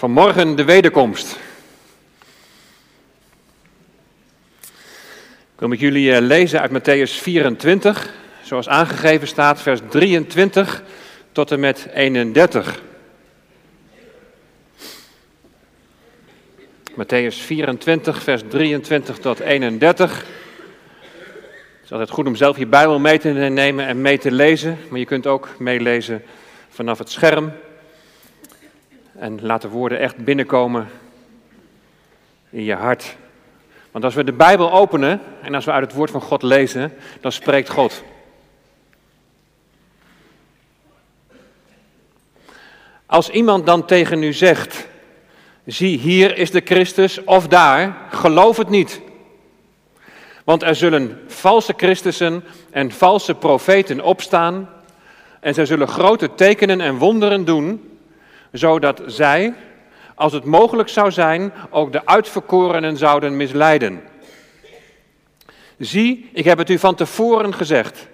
Vanmorgen de wederkomst. Ik wil met jullie eh, lezen uit Matthäus 24, zoals aangegeven staat, vers 23 tot en met 31. Matthäus 24, vers 23 tot 31. Het is altijd goed om zelf je Bijbel mee te nemen en mee te lezen, maar je kunt ook meelezen vanaf het scherm. En laat de woorden echt binnenkomen in je hart. Want als we de Bijbel openen en als we uit het woord van God lezen, dan spreekt God. Als iemand dan tegen u zegt, zie hier is de Christus of daar, geloof het niet. Want er zullen valse Christussen en valse profeten opstaan en zij zullen grote tekenen en wonderen doen zodat zij, als het mogelijk zou zijn, ook de uitverkorenen zouden misleiden. Zie, ik heb het u van tevoren gezegd.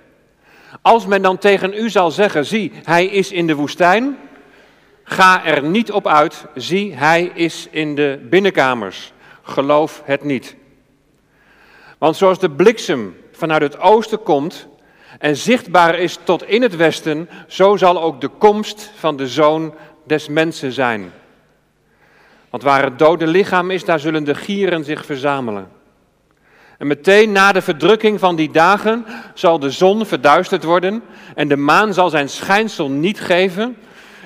Als men dan tegen u zal zeggen, zie, hij is in de woestijn, ga er niet op uit, zie, hij is in de binnenkamers. Geloof het niet. Want zoals de bliksem vanuit het oosten komt en zichtbaar is tot in het westen, zo zal ook de komst van de zoon des mensen zijn. Want waar het dode lichaam is, daar zullen de gieren zich verzamelen. En meteen na de verdrukking van die dagen zal de zon verduisterd worden en de maan zal zijn schijnsel niet geven.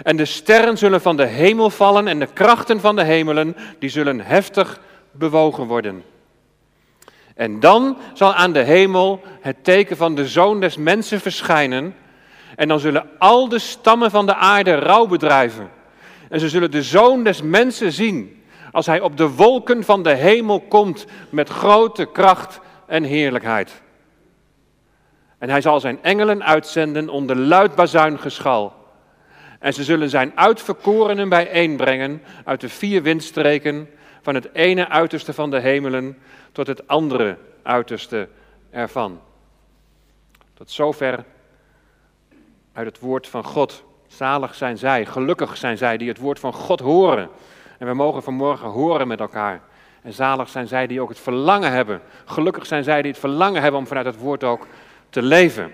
En de sterren zullen van de hemel vallen en de krachten van de hemelen, die zullen heftig bewogen worden. En dan zal aan de hemel het teken van de zoon des mensen verschijnen en dan zullen al de stammen van de aarde rouw bedrijven. En ze zullen de zoon des mensen zien als hij op de wolken van de hemel komt met grote kracht en heerlijkheid. En hij zal zijn engelen uitzenden onder luid bazuingeschal. En ze zullen zijn uitverkorenen bijeenbrengen uit de vier windstreken, van het ene uiterste van de hemelen tot het andere uiterste ervan. Tot zover uit het woord van God. Zalig zijn zij, gelukkig zijn zij die het woord van God horen. En we mogen vanmorgen horen met elkaar. En zalig zijn zij die ook het verlangen hebben. Gelukkig zijn zij die het verlangen hebben om vanuit het woord ook te leven.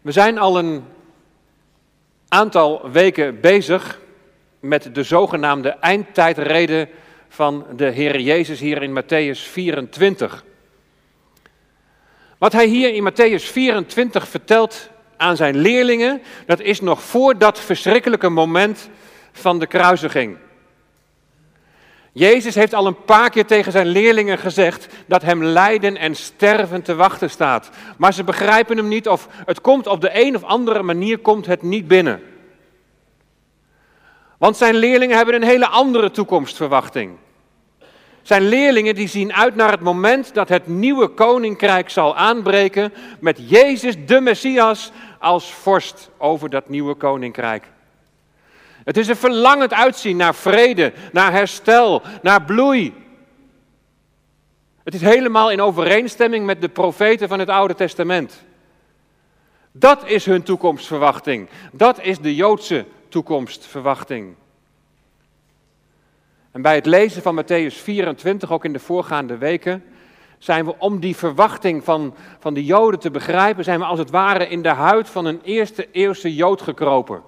We zijn al een aantal weken bezig met de zogenaamde eindtijdreden van de Heer Jezus hier in Matthäus 24. Wat hij hier in Matthäus 24 vertelt aan zijn leerlingen, dat is nog voor dat verschrikkelijke moment van de kruisiging. Jezus heeft al een paar keer tegen zijn leerlingen gezegd dat hem lijden en sterven te wachten staat. Maar ze begrijpen hem niet of het komt op de een of andere manier komt het niet binnen. Want zijn leerlingen hebben een hele andere toekomstverwachting. Zijn leerlingen die zien uit naar het moment dat het nieuwe koninkrijk zal aanbreken met Jezus de Messias als vorst over dat nieuwe koninkrijk. Het is een verlangend uitzien naar vrede, naar herstel, naar bloei. Het is helemaal in overeenstemming met de profeten van het Oude Testament. Dat is hun toekomstverwachting. Dat is de Joodse toekomstverwachting. En bij het lezen van Matthäus 24, ook in de voorgaande weken, zijn we om die verwachting van, van de Joden te begrijpen, zijn we als het ware in de huid van een eerste eeuwse Jood gekropen.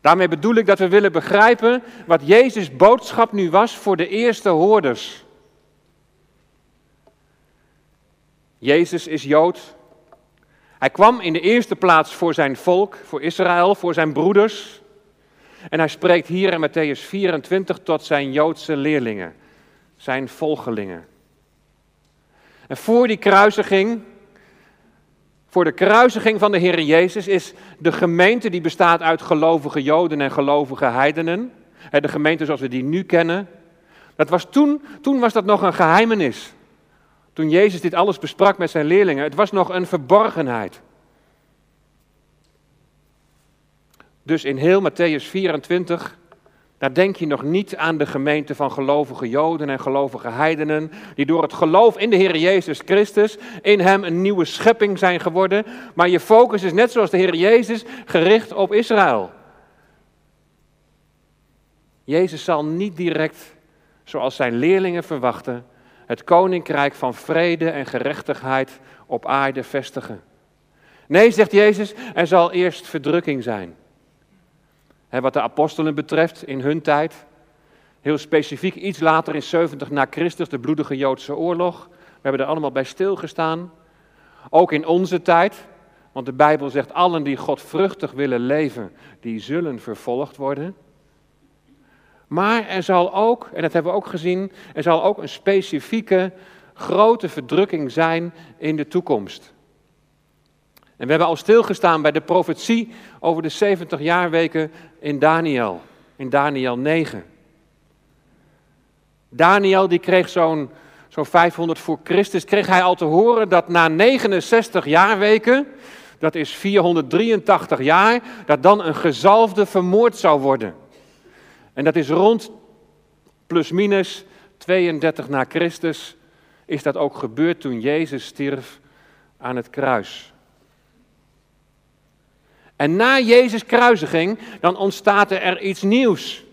Daarmee bedoel ik dat we willen begrijpen wat Jezus' boodschap nu was voor de eerste hoorders. Jezus is Jood. Hij kwam in de eerste plaats voor zijn volk, voor Israël, voor zijn broeders. En hij spreekt hier in Matthäus 24 tot zijn Joodse leerlingen, zijn volgelingen. En voor die kruisiging, voor de kruisiging van de Heer Jezus is de gemeente die bestaat uit gelovige Joden en gelovige heidenen. De gemeente zoals we die nu kennen. Dat was toen, toen was dat nog een geheimenis. Toen Jezus dit alles besprak met zijn leerlingen. Het was nog een verborgenheid. Dus in heel Matthäus 24, daar denk je nog niet aan de gemeente van gelovige Joden en gelovige heidenen, die door het geloof in de Heer Jezus Christus in Hem een nieuwe schepping zijn geworden. Maar je focus is net zoals de Heer Jezus gericht op Israël. Jezus zal niet direct, zoals zijn leerlingen verwachten, het koninkrijk van vrede en gerechtigheid op aarde vestigen. Nee, zegt Jezus, er zal eerst verdrukking zijn. Wat de apostelen betreft in hun tijd, heel specifiek iets later in 70 na Christus, de bloedige Joodse oorlog. We hebben er allemaal bij stilgestaan. Ook in onze tijd, want de Bijbel zegt allen die godvruchtig willen leven, die zullen vervolgd worden. Maar er zal ook, en dat hebben we ook gezien, er zal ook een specifieke grote verdrukking zijn in de toekomst. En we hebben al stilgestaan bij de profetie over de 70 jaarweken in Daniel, in Daniel 9. Daniel die kreeg zo'n zo'n 500 voor Christus, kreeg hij al te horen dat na 69 jaarweken, dat is 483 jaar, dat dan een gezalfde vermoord zou worden. En dat is rond plus minus 32 na Christus, is dat ook gebeurd toen Jezus stierf aan het kruis. En na Jezus' kruisiging, dan ontstaat er iets nieuws.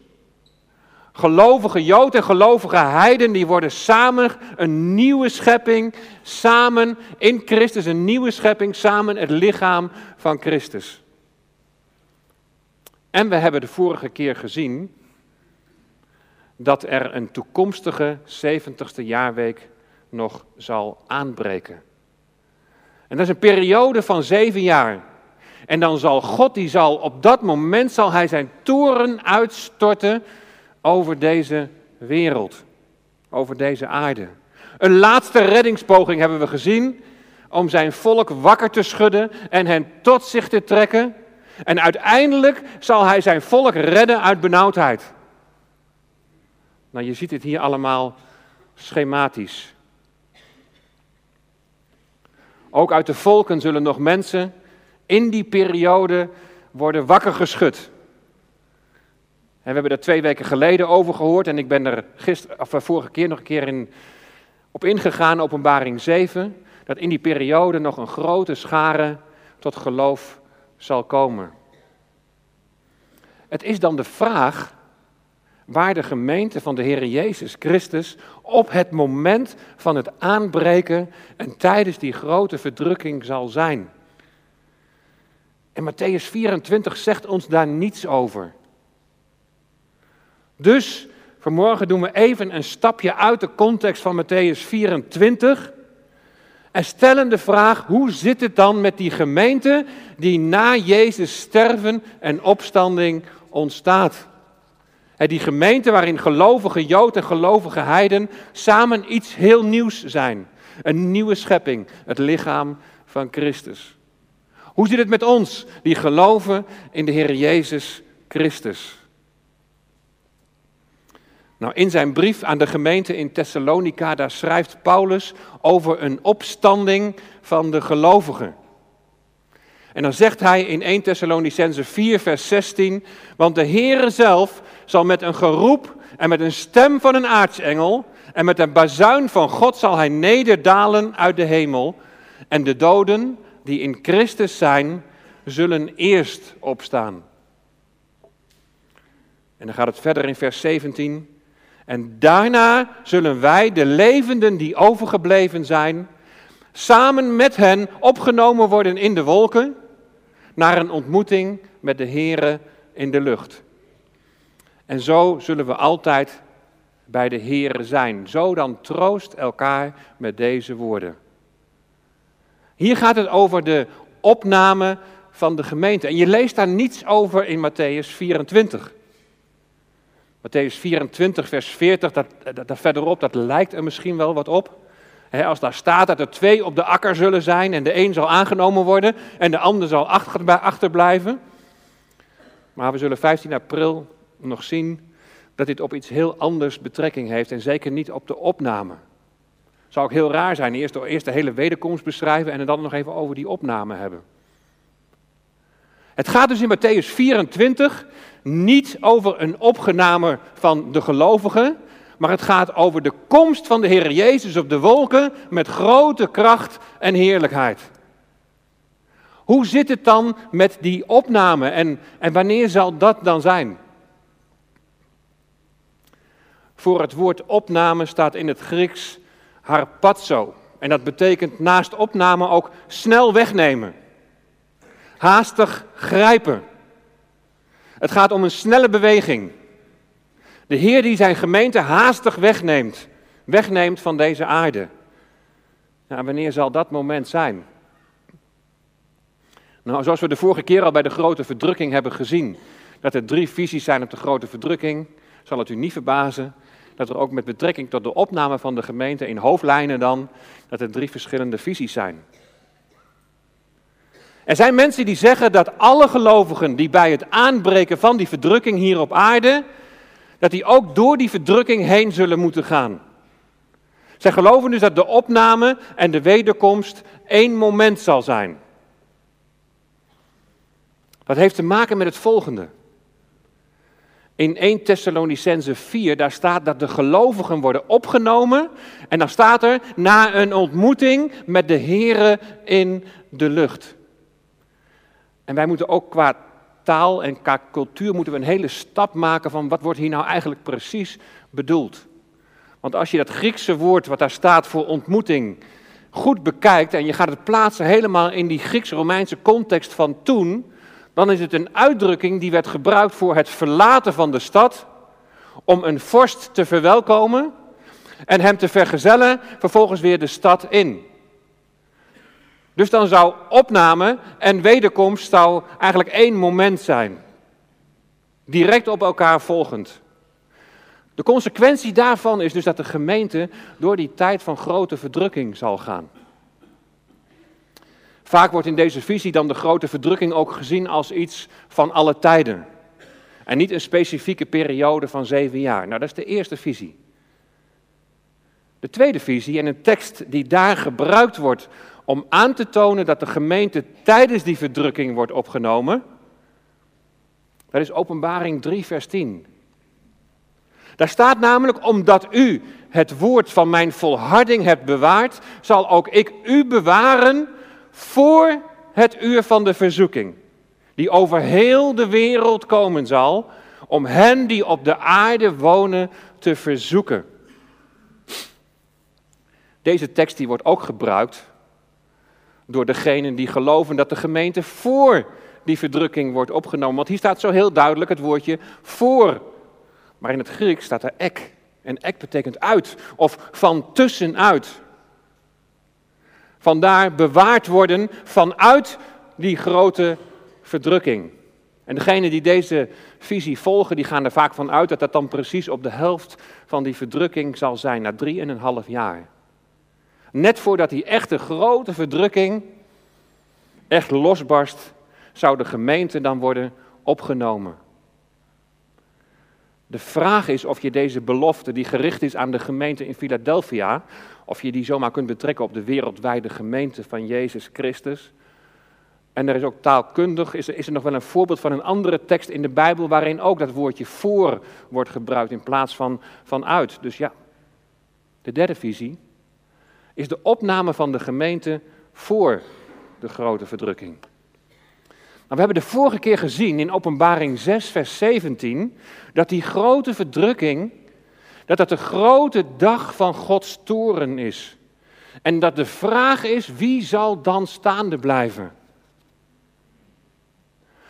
Gelovige Jood en gelovige Heiden, die worden samen een nieuwe schepping, samen in Christus, een nieuwe schepping, samen het lichaam van Christus. En we hebben de vorige keer gezien dat er een toekomstige 70ste jaarweek nog zal aanbreken. En dat is een periode van zeven jaar. En dan zal God, die zal op dat moment zal hij zijn toren uitstorten over deze wereld, over deze aarde. Een laatste reddingspoging hebben we gezien om zijn volk wakker te schudden en hen tot zich te trekken. En uiteindelijk zal hij zijn volk redden uit benauwdheid. Nou, je ziet het hier allemaal schematisch. Ook uit de volken zullen nog mensen in die periode worden wakker geschud. En we hebben er twee weken geleden over gehoord en ik ben er gisteren, of eh, vorige keer nog een keer in, op ingegaan, openbaring 7, dat in die periode nog een grote schare tot geloof zal komen. Het is dan de vraag waar de gemeente van de Heer Jezus Christus op het moment van het aanbreken en tijdens die grote verdrukking zal zijn. En Matthäus 24 zegt ons daar niets over. Dus vanmorgen doen we even een stapje uit de context van Matthäus 24 en stellen de vraag: hoe zit het dan met die gemeente die na Jezus sterven en opstanding ontstaat? Die gemeente waarin gelovige Jood en gelovige Heiden samen iets heel nieuws zijn. Een nieuwe schepping, het lichaam van Christus. Hoe zit het met ons die geloven in de Heer Jezus Christus? Nou, in zijn brief aan de gemeente in Thessalonica, daar schrijft Paulus over een opstanding van de gelovigen. En dan zegt hij in 1 Thessalonicense 4, vers 16, want de Heere zelf zal met een geroep en met een stem van een aartsengel en met een bazuin van God zal hij nederdalen uit de hemel. En de doden die in Christus zijn, zullen eerst opstaan. En dan gaat het verder in vers 17. En daarna zullen wij, de levenden die overgebleven zijn, samen met hen opgenomen worden in de wolken naar een ontmoeting met de Here in de lucht. En zo zullen we altijd bij de Here zijn. Zo dan troost elkaar met deze woorden. Hier gaat het over de opname van de gemeente. En je leest daar niets over in Matthäus 24. Matthäus 24, vers 40, dat, dat, verderop, dat lijkt er misschien wel wat op. als daar staat dat er twee op de akker zullen zijn en de een zal aangenomen worden en de ander zal achterblijven. Maar we zullen 15 april nog zien dat dit op iets heel anders betrekking heeft en zeker niet op de opname. Zou ook heel raar zijn, eerst, eerst de hele wederkomst beschrijven en dan nog even over die opname hebben. Het gaat dus in Matthäus 24 niet over een opgename van de gelovigen, maar het gaat over de komst van de Heer Jezus op de wolken met grote kracht en heerlijkheid. Hoe zit het dan met die opname en, en wanneer zal dat dan zijn? voor het woord opname staat in het Grieks harpazo. En dat betekent naast opname ook snel wegnemen. Haastig grijpen. Het gaat om een snelle beweging. De Heer die zijn gemeente haastig wegneemt. Wegneemt van deze aarde. Nou, wanneer zal dat moment zijn? Nou, zoals we de vorige keer al bij de grote verdrukking hebben gezien, dat er drie visies zijn op de grote verdrukking, zal het u niet verbazen dat er ook met betrekking tot de opname van de gemeente in hoofdlijnen dan, dat er drie verschillende visies zijn. Er zijn mensen die zeggen dat alle gelovigen die bij het aanbreken van die verdrukking hier op aarde, dat die ook door die verdrukking heen zullen moeten gaan. Zij geloven dus dat de opname en de wederkomst één moment zal zijn. Dat heeft te maken met het volgende. In 1 Thessalonicense 4, daar staat dat de gelovigen worden opgenomen. En dan staat er na een ontmoeting met de Here in de lucht. En wij moeten ook qua taal en qua cultuur moeten we een hele stap maken van wat wordt hier nou eigenlijk precies bedoeld. Want als je dat Griekse woord wat daar staat voor ontmoeting goed bekijkt en je gaat het plaatsen helemaal in die Grieks-Romeinse context van toen, dan is het een uitdrukking die werd gebruikt voor het verlaten van de stad, om een vorst te verwelkomen en hem te vergezellen vervolgens weer de stad in. Dus dan zou opname en wederkomst zou eigenlijk één moment zijn. Direct op elkaar volgend. De consequentie daarvan is dus dat de gemeente door die tijd van grote verdrukking zal gaan. Vaak wordt in deze visie dan de grote verdrukking ook gezien als iets van alle tijden. En niet een specifieke periode van zeven jaar. Nou, dat is de eerste visie. De tweede visie en een tekst die daar gebruikt wordt om aan te tonen dat de gemeente tijdens die verdrukking wordt opgenomen. Dat is Openbaring 3, vers 10. Daar staat namelijk, omdat u het woord van mijn volharding hebt bewaard, zal ook ik u bewaren voor het uur van de verzoeking, die over heel de wereld komen zal, om hen die op de aarde wonen te verzoeken. Deze tekst die wordt ook gebruikt door degenen die geloven dat de gemeente voor die verdrukking wordt opgenomen. Want hier staat zo heel duidelijk het woordje voor. Maar in het Grieks staat er ek. En ek betekent uit of van tussenuit. Vandaar bewaard worden vanuit die grote verdrukking. En degenen die deze visie volgen, die gaan er vaak van uit dat dat dan precies op de helft van die verdrukking zal zijn, na drieënhalf jaar. Net voordat die echte grote verdrukking echt losbarst, zou de gemeente dan worden opgenomen. De vraag is of je deze belofte, die gericht is aan de gemeente in Philadelphia, of je die zomaar kunt betrekken op de wereldwijde gemeente van Jezus Christus. En er is ook taalkundig, is er, is nog wel een voorbeeld van een andere tekst in de Bijbel waarin ook dat woordje voor wordt gebruikt in plaats van vanuit. Dus ja, de derde visie is de opname van de gemeente voor de grote verdrukking. Nou, we hebben de vorige keer gezien in Openbaring 6, vers 17, dat die grote verdrukking, dat dat de grote dag van Gods toren is. En dat de vraag is, wie zal dan staande blijven?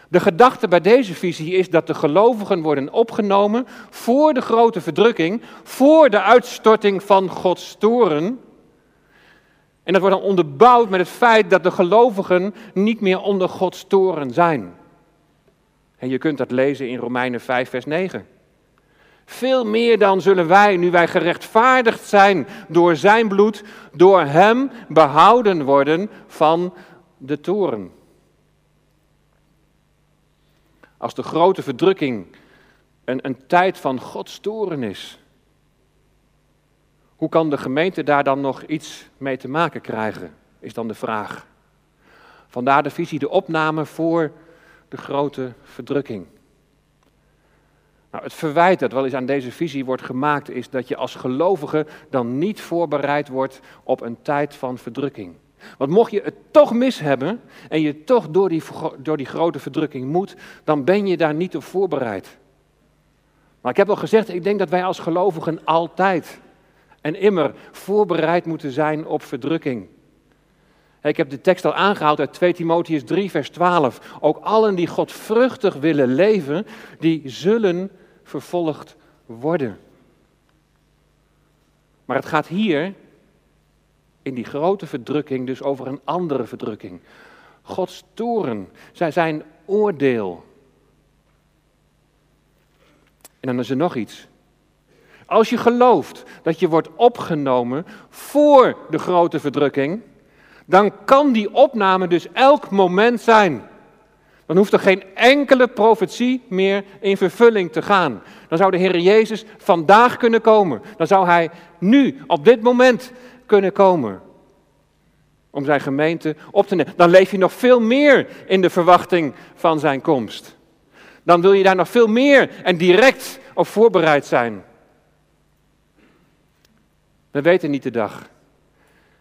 De gedachte bij deze visie is dat de gelovigen worden opgenomen voor de grote verdrukking, voor de uitstorting van Gods toren. En dat wordt dan onderbouwd met het feit dat de gelovigen niet meer onder Gods toren zijn. En je kunt dat lezen in Romeinen 5, vers 9. Veel meer dan zullen wij, nu wij gerechtvaardigd zijn door zijn bloed, door hem behouden worden van de toren. Als de grote verdrukking een, een tijd van Gods toren is, hoe kan de gemeente daar dan nog iets mee te maken krijgen, is dan de vraag. Vandaar de visie, de opname voor de grote verdrukking. Nou, het verwijt dat wel eens aan deze visie wordt gemaakt, is dat je als gelovige dan niet voorbereid wordt op een tijd van verdrukking. Want mocht je het toch mis hebben en je toch door die, door die grote verdrukking moet, dan ben je daar niet op voorbereid. Maar ik heb al gezegd, ik denk dat wij als gelovigen altijd en immer voorbereid moeten zijn op verdrukking. Ik heb de tekst al aangehaald uit 2 Timotheus 3, vers 12. Ook allen die godvruchtig willen leven, die zullen vervolgd worden. Maar het gaat hier in die grote verdrukking dus over een andere verdrukking. Gods toren, zijn oordeel. En dan is er nog iets. Als je gelooft dat je wordt opgenomen voor de grote verdrukking, dan kan die opname dus elk moment zijn. Dan hoeft er geen enkele profetie meer in vervulling te gaan. Dan zou de Heer Jezus vandaag kunnen komen. Dan zou Hij nu, op dit moment, kunnen komen. Om zijn gemeente op te nemen. Dan leef je nog veel meer in de verwachting van zijn komst. Dan wil je daar nog veel meer en direct op voorbereid zijn. We weten niet de dag.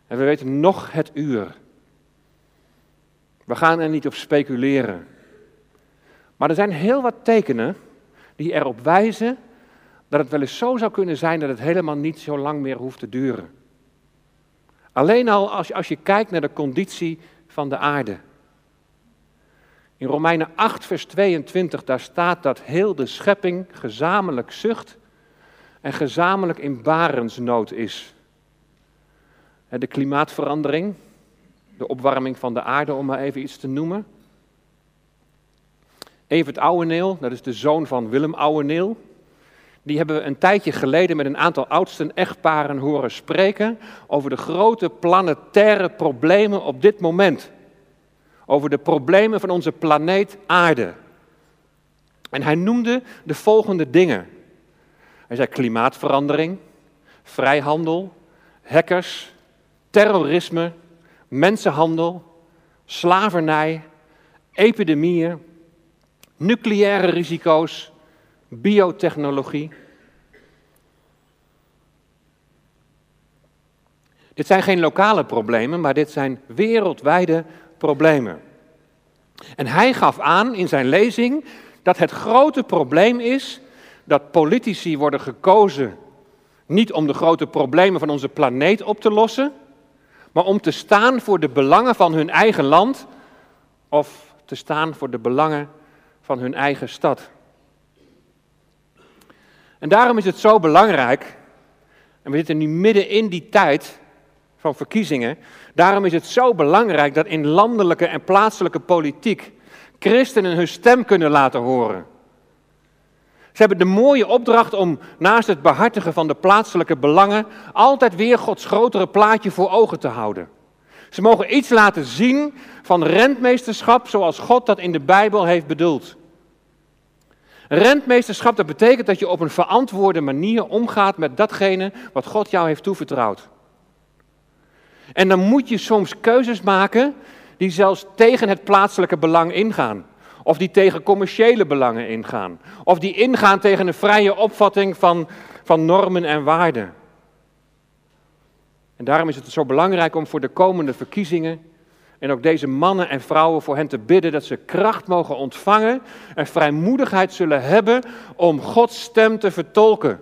En we weten nog het uur. We gaan er niet op speculeren. Maar er zijn heel wat tekenen die erop wijzen dat het wel eens zo zou kunnen zijn dat het helemaal niet zo lang meer hoeft te duren. Alleen al als je, als je kijkt naar de conditie van de aarde. In Romeinen 8, vers 22, daar staat dat heel de schepping gezamenlijk zucht en gezamenlijk in barensnood is. De klimaatverandering, de opwarming van de aarde, om maar even iets te noemen. Evert Ouweneel, dat is de zoon van Willem Ouweneel. Die hebben we een tijdje geleden met een aantal oudsten echtparen horen spreken over de grote planetaire problemen op dit moment. Over de problemen van onze planeet Aarde. En hij noemde de volgende dingen. Hij zei klimaatverandering, vrijhandel, hackers, terrorisme, mensenhandel, slavernij, epidemieën, nucleaire risico's, biotechnologie. Dit zijn geen lokale problemen, maar dit zijn wereldwijde problemen. En hij gaf aan in zijn lezing dat het grote probleem is dat politici worden gekozen niet om de grote problemen van onze planeet op te lossen, maar om te staan voor de belangen van hun eigen land of te staan voor de belangen van hun eigen stad. En daarom is het zo belangrijk, en we zitten nu midden in die tijd van verkiezingen, daarom is het zo belangrijk dat in landelijke en plaatselijke politiek christenen hun stem kunnen laten horen. Ze hebben de mooie opdracht om naast het behartigen van de plaatselijke belangen altijd weer Gods grotere plaatje voor ogen te houden. Ze mogen iets laten zien van rentmeesterschap zoals God dat in de Bijbel heeft bedoeld. Rentmeesterschap, dat betekent dat je op een verantwoorde manier omgaat met datgene wat God jou heeft toevertrouwd. En dan moet je soms keuzes maken die zelfs tegen het plaatselijke belang ingaan. Of die tegen commerciële belangen ingaan. Of die ingaan tegen een vrije opvatting van, van normen en waarden. En daarom is het zo belangrijk om voor de komende verkiezingen en ook deze mannen en vrouwen voor hen te bidden dat ze kracht mogen ontvangen en vrijmoedigheid zullen hebben om Gods stem te vertolken.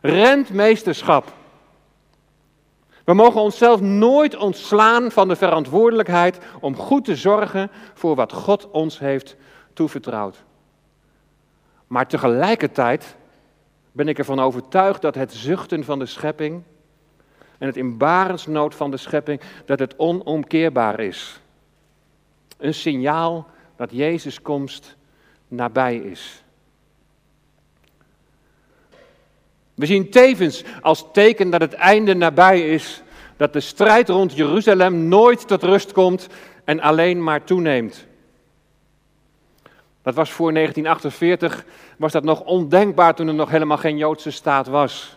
Rentmeesterschap. We mogen onszelf nooit ontslaan van de verantwoordelijkheid om goed te zorgen voor wat God ons heeft toevertrouwd. Maar tegelijkertijd ben ik ervan overtuigd dat het zuchten van de schepping en het in barensnood van de schepping, dat het onomkeerbaar is. Een signaal dat Jezus' komst nabij is. We zien tevens als teken dat het einde nabij is, dat de strijd rond Jeruzalem nooit tot rust komt en alleen maar toeneemt. Dat was voor 1948, was dat nog ondenkbaar toen er nog helemaal geen Joodse staat was.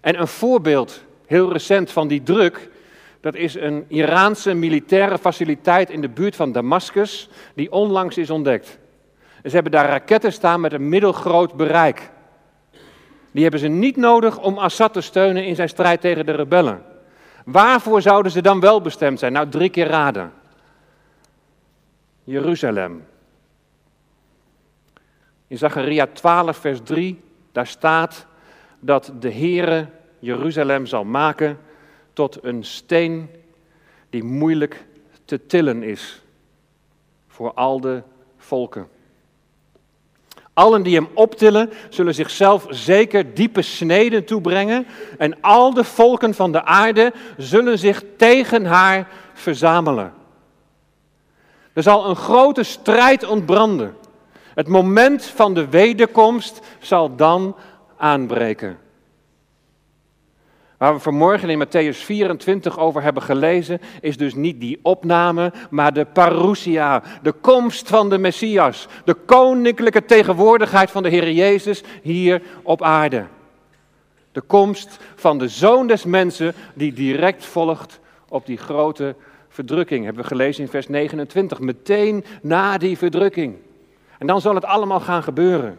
En een voorbeeld, heel recent, van die druk, dat is een Iraanse militaire faciliteit in de buurt van Damascus, die onlangs is ontdekt. Ze hebben daar raketten staan met een middelgroot bereik. Die hebben ze niet nodig om Assad te steunen in zijn strijd tegen de rebellen. Waarvoor zouden ze dan wel bestemd zijn? Nou, drie keer raden. Jeruzalem. In Zacharia 12, vers 3, daar staat dat de Heere Jeruzalem zal maken tot een steen die moeilijk te tillen is voor al de volken. Allen die hem optillen, zullen zichzelf zeker diepe sneden toebrengen. En al de volken van de aarde zullen zich tegen haar verzamelen. Er zal een grote strijd ontbranden. Het moment van de wederkomst zal dan aanbreken. Waar we vanmorgen in Matthäus 24 over hebben gelezen, is dus niet die opname, maar de parousia, de komst van de Messias, de koninklijke tegenwoordigheid van de Heer Jezus hier op aarde. De komst van de Zoon des Mensen die direct volgt op die grote verdrukking, hebben we gelezen in vers 29, meteen na die verdrukking. En dan zal het allemaal gaan gebeuren.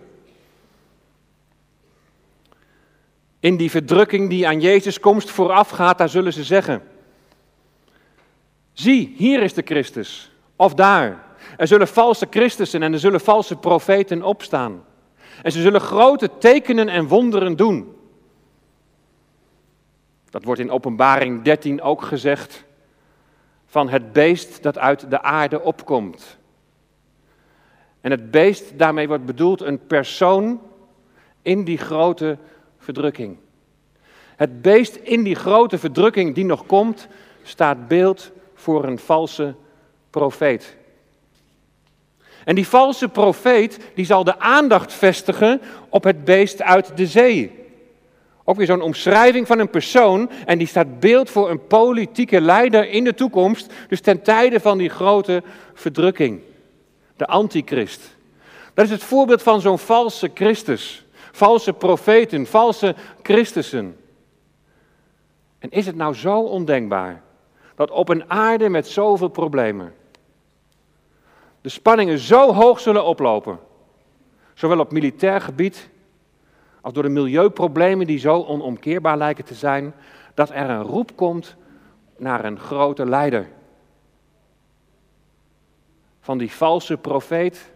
In die verdrukking die aan Jezus komst voorafgaat, daar zullen ze zeggen: Zie, hier is de Christus, of daar. Er zullen valse Christussen en er zullen valse profeten opstaan. En ze zullen grote tekenen en wonderen doen. Dat wordt in Openbaring 13 ook gezegd van het beest dat uit de aarde opkomt. En het beest, daarmee wordt bedoeld een persoon in die grote verdrukking. Het beest in die grote verdrukking die nog komt, staat beeld voor een valse profeet. En die valse profeet die zal de aandacht vestigen op het beest uit de zee. Ook weer zo'n omschrijving van een persoon en die staat beeld voor een politieke leider in de toekomst, dus ten tijde van die grote verdrukking. De antichrist. Dat is het voorbeeld van zo'n valse Christus valse profeten, valse Christussen. En is het nou zo ondenkbaar dat op een aarde met zoveel problemen de spanningen zo hoog zullen oplopen, zowel op militair gebied als door de milieuproblemen die zo onomkeerbaar lijken te zijn, dat er een roep komt naar een grote leider. Van die valse profeet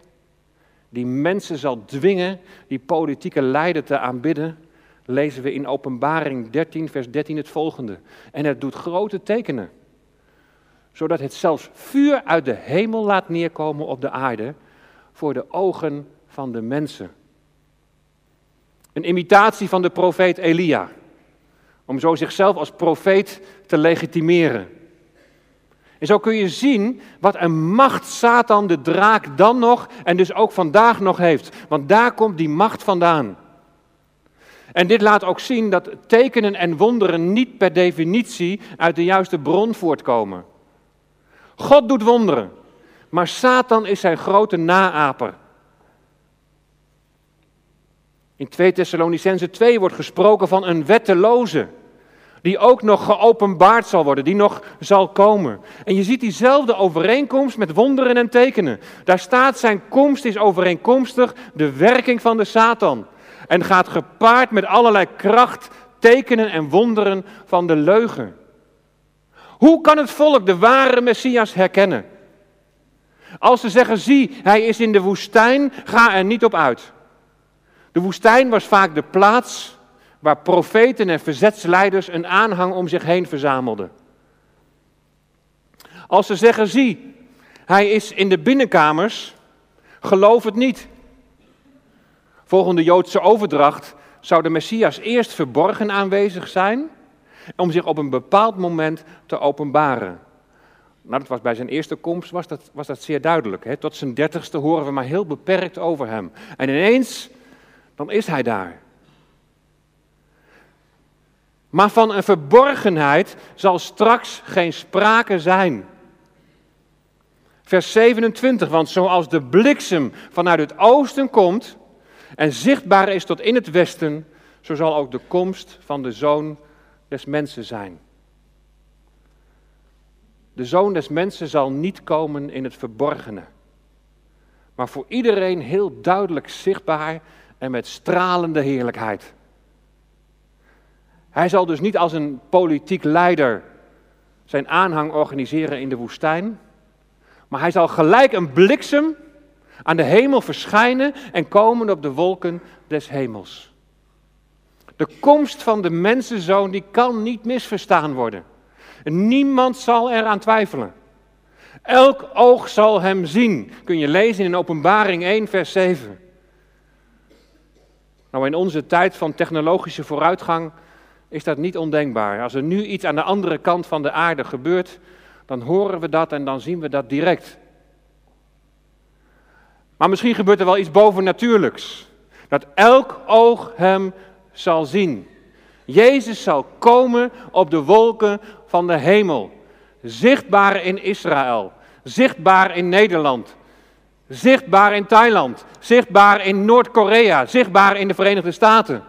die mensen zal dwingen die politieke leider te aanbidden, lezen we in Openbaring 13, vers 13 het volgende. En het doet grote tekenen, zodat het zelfs vuur uit de hemel laat neerkomen op de aarde voor de ogen van de mensen. Een imitatie van de profeet Elia, om zo zichzelf als profeet te legitimeren. En zo kun je zien wat een macht Satan de draak dan nog en dus ook vandaag nog heeft. Want daar komt die macht vandaan. En dit laat ook zien dat tekenen en wonderen niet per definitie uit de juiste bron voortkomen. God doet wonderen, maar Satan is zijn grote naaper. In 2 Thessalonicense 2 wordt gesproken van een wetteloze die ook nog geopenbaard zal worden, die nog zal komen. En je ziet diezelfde overeenkomst met wonderen en tekenen. Daar staat zijn komst is overeenkomstig de werking van de Satan. En gaat gepaard met allerlei kracht, tekenen en wonderen van de leugen. Hoe kan het volk de ware Messias herkennen? Als ze zeggen, zie, hij is in de woestijn, ga er niet op uit. De woestijn was vaak de plaats waar profeten en verzetsleiders een aanhang om zich heen verzamelden. Als ze zeggen, zie, hij is in de binnenkamers, geloof het niet. Volgens de Joodse overdracht zou de Messias eerst verborgen aanwezig zijn om zich op een bepaald moment te openbaren. Nou, dat was bij zijn eerste komst was dat, was dat zeer duidelijk. Hè? Tot zijn dertigste horen we maar heel beperkt over hem. En ineens, dan is hij daar. Maar van een verborgenheid zal straks geen sprake zijn. Vers 27, want zoals de bliksem vanuit het oosten komt en zichtbaar is tot in het westen, zo zal ook de komst van de zoon des mensen zijn. De zoon des mensen zal niet komen in het verborgene, maar voor iedereen heel duidelijk zichtbaar en met stralende heerlijkheid. Hij zal dus niet als een politiek leider zijn aanhang organiseren in de woestijn, maar hij zal gelijk een bliksem Aan de hemel verschijnen en komen op de wolken des hemels. De komst van de mensenzoon die kan niet misverstaan worden. Niemand zal eraan twijfelen. Elk oog zal hem zien. Kun je lezen in Openbaring 1, vers 7. Nou, in onze tijd van technologische vooruitgang is dat niet ondenkbaar. Als er nu iets aan de andere kant van de aarde gebeurt, dan horen we dat en dan zien we dat direct. Maar misschien gebeurt er wel iets bovennatuurlijks. Dat elk oog hem zal zien. Jezus zal komen op de wolken van de hemel. Zichtbaar in Israël, zichtbaar in Nederland, zichtbaar in Thailand, zichtbaar in Noord-Korea, zichtbaar in de Verenigde Staten.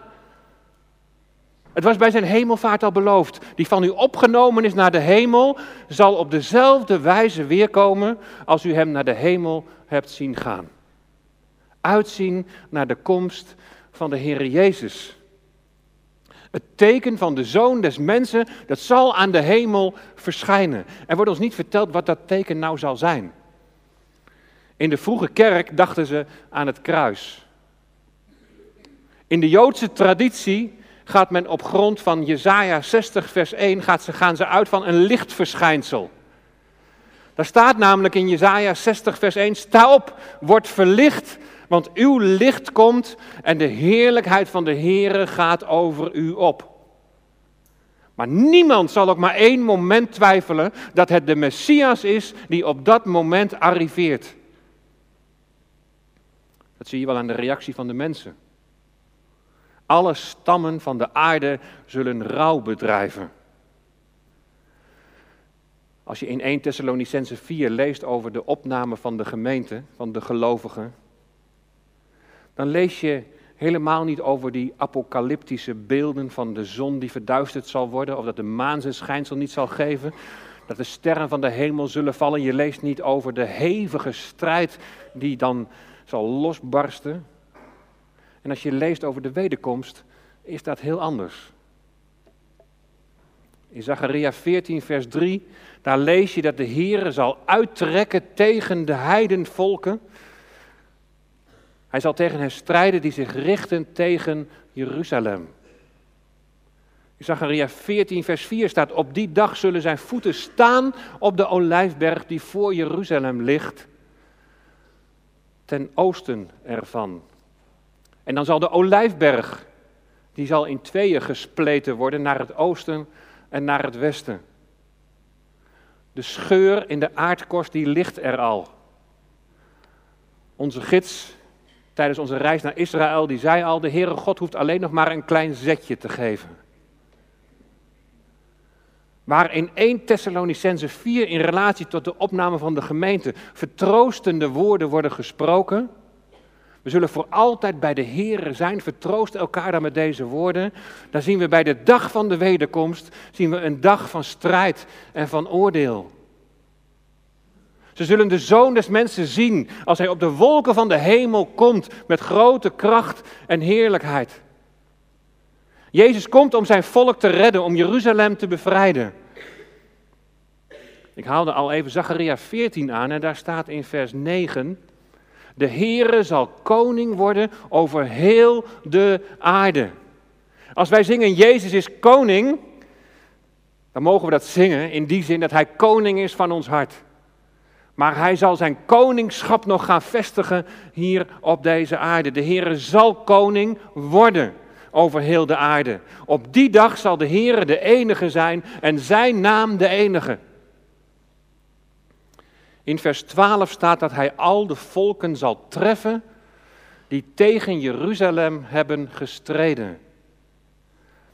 Het was bij zijn hemelvaart al beloofd. Die van u opgenomen is naar de hemel, zal op dezelfde wijze weerkomen als u hem naar de hemel hebt zien gaan. Uitzien naar de komst van de Heer Jezus. Het teken van de zoon des mensen, dat zal aan de hemel verschijnen. Er wordt ons niet verteld wat dat teken nou zal zijn. In de vroege kerk dachten ze aan het kruis. In de Joodse traditie gaat men op grond van Jesaja 60 vers 1 gaat ze, gaan ze uit van een lichtverschijnsel. Daar staat namelijk in Jesaja 60 vers 1, sta op, word verlicht, want uw licht komt en de heerlijkheid van de Heere gaat over u op. Maar niemand zal ook maar één moment twijfelen dat het de Messias is die op dat moment arriveert. Dat zie je wel aan de reactie van de mensen. Alle stammen van de aarde zullen rouw bedrijven. Als je in 1 Thessalonicense 4 leest over de opname van de gemeente, van de gelovigen, dan lees je helemaal niet over die apocalyptische beelden van de zon die verduisterd zal worden, of dat de maan zijn schijnsel niet zal geven, dat de sterren van de hemel zullen vallen. Je leest niet over de hevige strijd die dan zal losbarsten. En als je leest over de wederkomst, is dat heel anders. In Zacharia 14, vers 3, daar lees je dat de Heere zal uittrekken tegen de heidenvolken hij zal tegen hen strijden die zich richten tegen Jeruzalem. In Zachariah 14, vers 4 staat: Op die dag zullen zijn voeten staan op de olijfberg die voor Jeruzalem ligt, ten oosten ervan. En dan zal de olijfberg, die zal in tweeën gespleten worden naar het oosten en naar het westen. De scheur in de aardkorst die ligt er al. Onze gids tijdens onze reis naar Israël, die zei al, de Heere God hoeft alleen nog maar een klein zetje te geven. Waar in 1 Thessalonicense 4 in relatie tot de opname van de gemeente vertroostende woorden worden gesproken. We zullen voor altijd bij de Heere zijn, vertroost elkaar dan met deze woorden. Dan zien we bij de dag van de wederkomst, zien we een dag van strijd en van oordeel. Ze zullen de zoon des mensen zien als hij op de wolken van de hemel komt met grote kracht en heerlijkheid. Jezus komt om zijn volk te redden, om Jeruzalem te bevrijden. Ik haalde al even Zacharia 14 aan en daar staat in vers 9: De Heere zal koning worden over heel de aarde. Als wij zingen Jezus is koning, dan mogen we dat zingen in die zin dat hij koning is van ons hart. Maar hij zal zijn koningschap nog gaan vestigen hier op deze aarde. De Heere zal koning worden over heel de aarde. Op die dag zal de Heere de enige zijn en zijn naam de enige. In vers 12 staat dat hij al de volken zal treffen die tegen Jeruzalem hebben gestreden.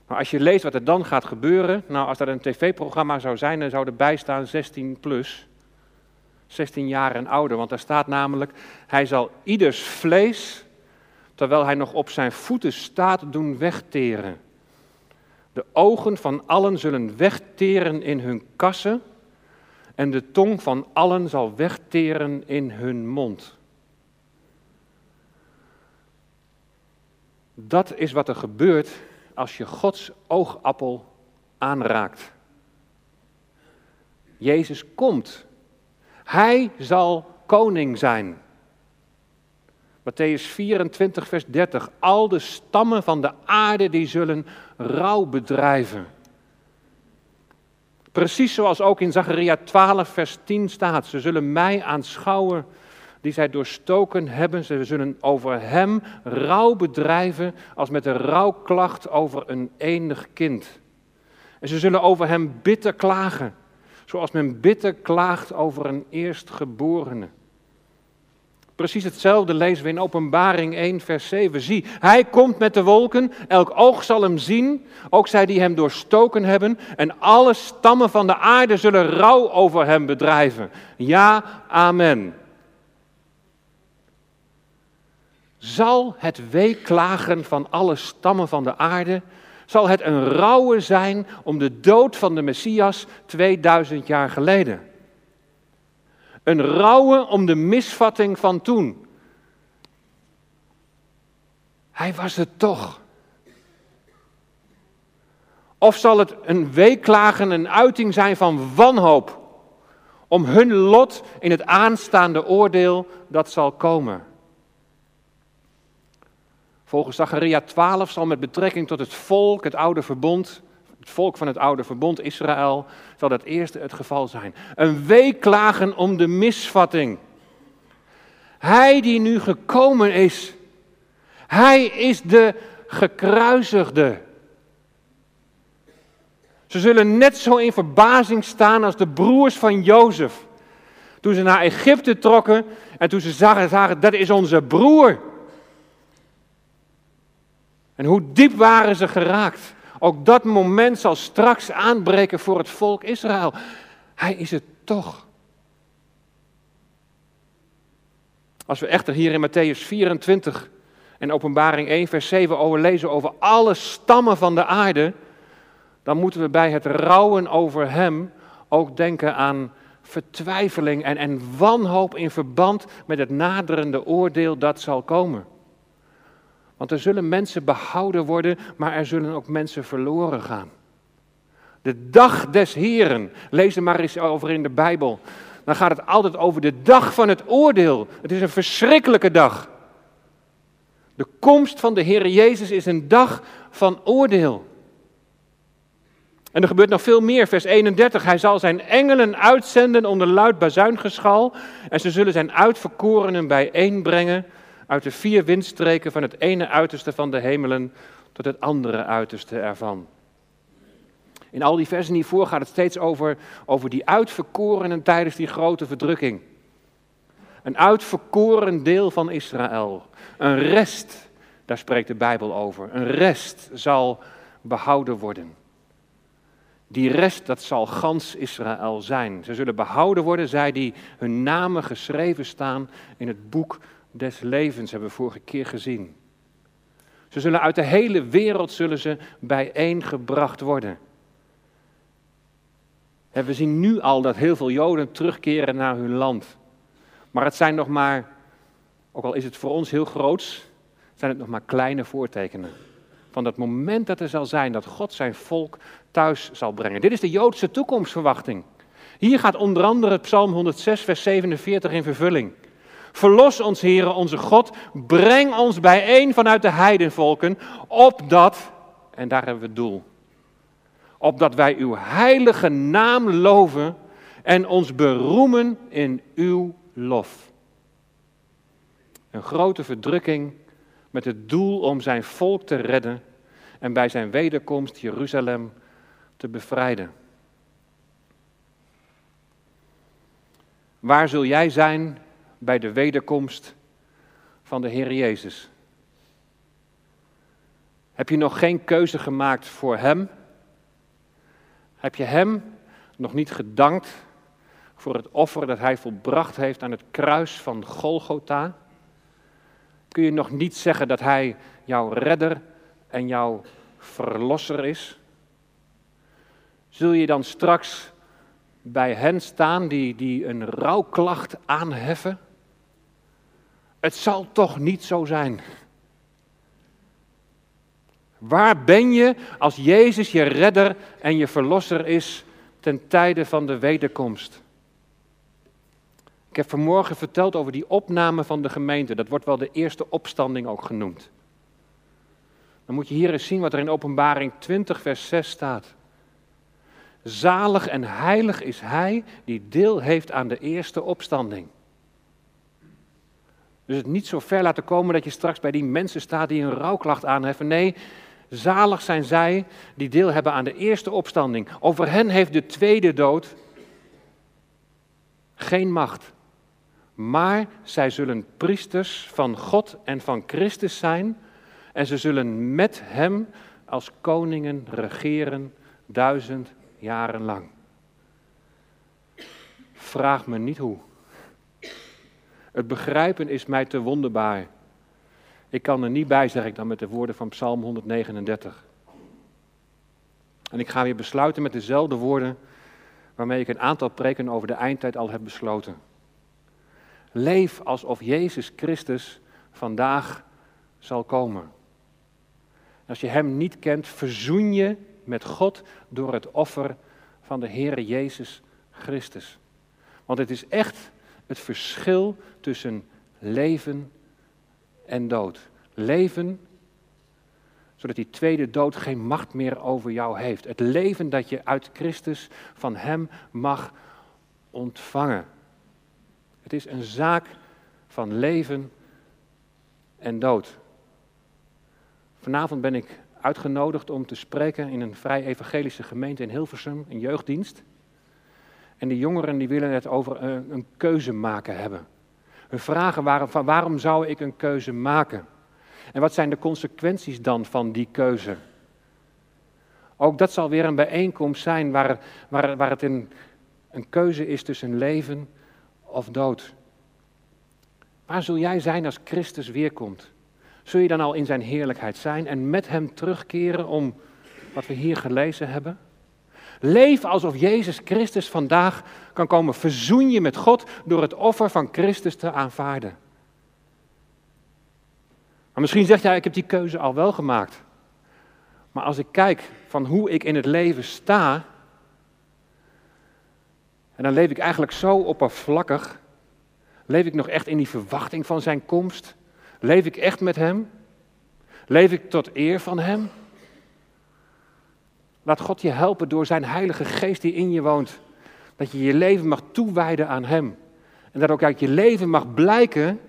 Maar als je leest wat er dan gaat gebeuren, nou als dat een tv-programma zou zijn, dan zou erbij staan 16 plus. 16 jaar en ouder. Want daar staat namelijk, hij zal ieders vlees, terwijl hij nog op zijn voeten staat, doen wegteren. De ogen van allen zullen wegteren in hun kassen en de tong van allen zal wegteren in hun mond. Dat is wat er gebeurt als je Gods oogappel aanraakt. Jezus komt hij zal koning zijn. Matthäus 24, vers 30. Al de stammen van de aarde die zullen rouw bedrijven. Precies zoals ook in Zacharia 12, vers 10 staat. Ze zullen mij aanschouwen die zij doorstoken hebben. Ze zullen over hem rouw bedrijven als met een rouwklacht over een enig kind. En ze zullen over hem bitter klagen, zoals men bitter klaagt over een eerstgeborene. Precies hetzelfde lezen we in Openbaring 1, vers 7. Zie, hij komt met de wolken, elk oog zal hem zien, ook zij die hem doorstoken hebben, en alle stammen van de aarde zullen rouw over hem bedrijven. Ja, amen. Zal het weeklagen van alle stammen van de aarde, zal het een rouwe zijn om de dood van de Messias 2000 jaar geleden? Een rouwe om de misvatting van toen. Hij was het toch. Of zal het een weeklagen, een uiting zijn van wanhoop om hun lot in het aanstaande oordeel dat zal komen? Volgens Zacharia 12 zal met betrekking tot het volk, het oude verbond, het volk van het oude verbond Israël, zal dat eerste het geval zijn. Een weeklagen om de misvatting. Hij die nu gekomen is, hij is de gekruisigde. Ze zullen net zo in verbazing staan als de broers van Jozef. Toen ze naar Egypte trokken en toen ze zagen, zagen dat is onze broer. En hoe diep waren ze geraakt? Ook dat moment zal straks aanbreken voor het volk Israël. Hij is het toch. Als we echter hier in Matthäus 24 en Openbaring 1, vers 7 over lezen over alle stammen van de aarde, dan moeten we bij het rouwen over hem ook denken aan vertwijfeling en, en wanhoop in verband met het naderende oordeel dat zal komen. Want er zullen mensen behouden worden, maar er zullen ook mensen verloren gaan. De dag des Heren, lees er maar eens over in de Bijbel. Dan gaat het altijd over de dag van het oordeel. Het is een verschrikkelijke dag. De komst van de Heer Jezus is een dag van oordeel. En er gebeurt nog veel meer, vers 31. Hij zal zijn engelen uitzenden onder luid bazuingeschal. En ze zullen zijn uitverkorenen bijeenbrengen uit de vier windstreken van het ene uiterste van de hemelen tot het andere uiterste ervan. In al die versen hiervoor gaat het steeds over, over die uitverkorenen tijdens die grote verdrukking. Een uitverkoren deel van Israël. Een rest, daar spreekt de Bijbel over. Een rest zal behouden worden. Die rest, dat zal gans Israël zijn. Ze zullen behouden worden, zij die hun namen geschreven staan in het boek des levens, hebben we vorige keer gezien. Ze zullen uit de hele wereld zullen ze bijeengebracht worden. En we zien nu al dat heel veel Joden terugkeren naar hun land. Maar het zijn nog maar, ook al is het voor ons heel groots, zijn het nog maar kleine voortekenen. Van dat moment dat er zal zijn dat God zijn volk thuis zal brengen. Dit is de Joodse toekomstverwachting. Hier gaat onder andere Psalm 106, vers 47 in vervulling. Verlos ons, Heere, onze God. Breng ons bijeen vanuit de heidenvolken, opdat, en daar hebben we het doel, opdat wij uw heilige naam loven en ons beroemen in uw lof. Een grote verdrukking met het doel om zijn volk te redden en bij zijn wederkomst Jeruzalem te bevrijden. Waar zul jij zijn bij de wederkomst van de Heer Jezus? Heb je nog geen keuze gemaakt voor Hem? Heb je Hem nog niet gedankt voor het offer dat Hij volbracht heeft aan het kruis van Golgotha? Kun je nog niet zeggen dat Hij jouw redder en jouw verlosser is? Zul je dan straks bij hen staan die, die een rouwklacht aanheffen? Het zal toch niet zo zijn. Waar ben je als Jezus je redder en je verlosser is ten tijde van de wederkomst? Ik heb vanmorgen verteld over die opname van de gemeente. Dat wordt wel de eerste opstanding ook genoemd. Dan moet je hier eens zien wat er in Openbaring 20, vers 6 staat. Zalig en heilig is hij die deel heeft aan de eerste opstanding. Dus het niet zo ver laten komen dat je straks bij die mensen staat die een rouwklacht aanheffen. Nee, zalig zijn zij die deel hebben aan de eerste opstanding. Over hen heeft de tweede dood geen macht. Maar zij zullen priesters van God en van Christus zijn. En ze zullen met hem als koningen regeren duizend jaren lang. Vraag me niet hoe. Het begrijpen is mij te wonderbaar. Ik kan er niet bij, zeg ik dan met de woorden van Psalm 139. En ik ga weer besluiten met dezelfde woorden waarmee ik een aantal preken over de eindtijd al heb besloten. Leef alsof Jezus Christus vandaag zal komen. Als je Hem niet kent, verzoen je met God door het offer van de Heere Jezus Christus. Want het is echt het verschil tussen leven en dood. Leven, zodat die tweede dood geen macht meer over jou heeft. Het leven dat je uit Christus van Hem mag ontvangen. Het is een zaak van leven en dood. Vanavond ben ik uitgenodigd om te spreken in een vrij evangelische gemeente in Hilversum, een jeugddienst. En die jongeren die willen het over een, een keuze maken hebben. Hun vragen waren van waarom zou ik een keuze maken? En wat zijn de consequenties dan van die keuze? Ook dat zal weer een bijeenkomst zijn waar, waar, waar het een, een keuze is tussen leven of dood. Waar zul jij zijn als Christus weerkomt? Zul je dan al in zijn heerlijkheid zijn en met hem terugkeren om wat we hier gelezen hebben? Leef alsof Jezus Christus vandaag kan komen. Verzoen je met God door het offer van Christus te aanvaarden. Maar misschien zegt jij, ik heb die keuze al wel gemaakt. Maar als ik kijk van hoe ik in het leven sta, en dan leef ik eigenlijk zo oppervlakkig, leef ik nog echt in die verwachting van zijn komst? Leef ik echt met Hem? Leef ik tot eer van Hem? Laat God je helpen door Zijn Heilige Geest die in je woont. Dat je je leven mag toewijden aan Hem. En dat ook uit je leven mag blijken,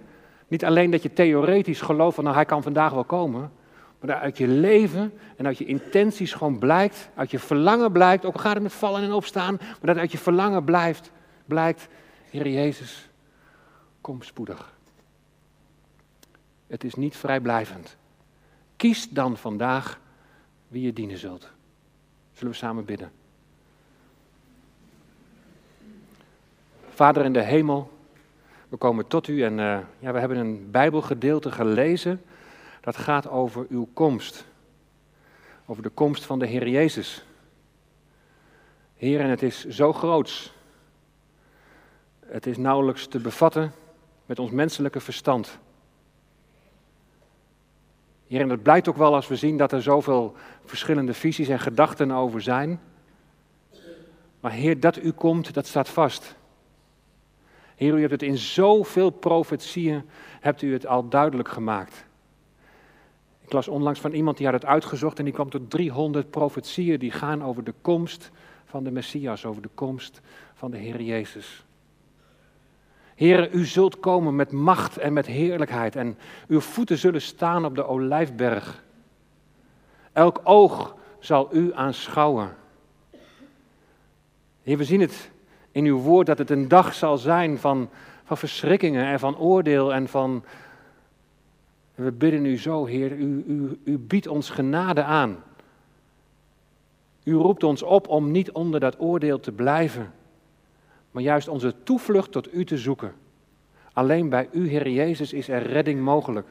niet alleen dat je theoretisch gelooft van nou Hij kan vandaag wel komen, maar dat uit je leven en uit je intenties gewoon blijkt, uit je verlangen blijkt, ook gaat het met vallen en opstaan, maar dat uit je verlangen blijft, blijkt, Heer Jezus, kom spoedig. Het is niet vrijblijvend. Kies dan vandaag wie je dienen zult. Zullen we samen bidden? Vader in de hemel, we komen tot u en uh, ja, we hebben een Bijbelgedeelte gelezen. Dat gaat over uw komst. Over de komst van de Heer Jezus. Heer, en het is zo groots. Het is nauwelijks te bevatten met ons menselijke verstand. Heer, en dat blijkt ook wel als we zien dat er zoveel verschillende visies en gedachten over zijn. Maar Heer, dat u komt, dat staat vast. Heer, u hebt het in zoveel profetieën, hebt u het al duidelijk gemaakt. Ik las onlangs van iemand die had het uitgezocht en die kwam tot 300 profetieën die gaan over de komst van de Messias, over de komst van de Heer Jezus. Heer, u zult komen met macht en met heerlijkheid en uw voeten zullen staan op de olijfberg. Elk oog zal u aanschouwen. Heer, we zien het in uw woord dat het een dag zal zijn van, van verschrikkingen en van oordeel en van... We bidden u zo, Heer, u, u, u biedt ons genade aan. U roept ons op om niet onder dat oordeel te blijven maar juist onze toevlucht tot U te zoeken. Alleen bij U, Heer Jezus, is er redding mogelijk.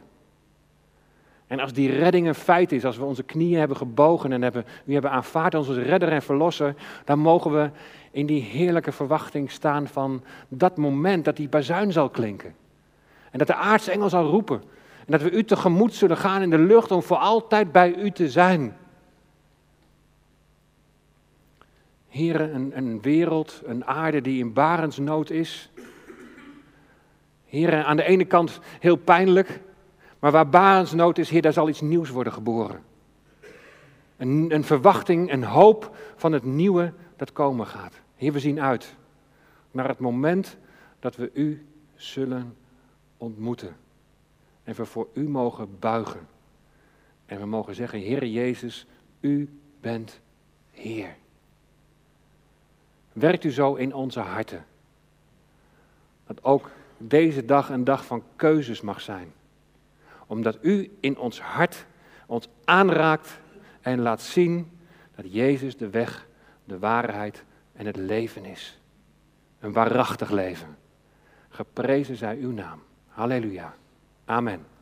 En als die redding een feit is, als we onze knieën hebben gebogen en hebben, U hebben aanvaard als redder en verlosser, dan mogen we in die heerlijke verwachting staan van dat moment dat die bazuin zal klinken. En dat de aartsengel zal roepen. En dat we U tegemoet zullen gaan in de lucht om voor altijd bij U te zijn. Heren, een, een wereld, een aarde die in barensnood is. Heer, aan de ene kant heel pijnlijk, maar waar barensnood is, Heer, daar zal iets nieuws worden geboren. Een, een verwachting, een hoop van het nieuwe dat komen gaat. Heer, we zien uit naar het moment dat we U zullen ontmoeten. En we voor U mogen buigen. En we mogen zeggen, Heer Jezus, U bent Heer. Werkt U zo in onze harten. Dat ook deze dag een dag van keuzes mag zijn. Omdat U in ons hart ons aanraakt en laat zien dat Jezus de weg, de waarheid en het leven is. Een waarachtig leven. Geprezen zij uw naam. Halleluja. Amen.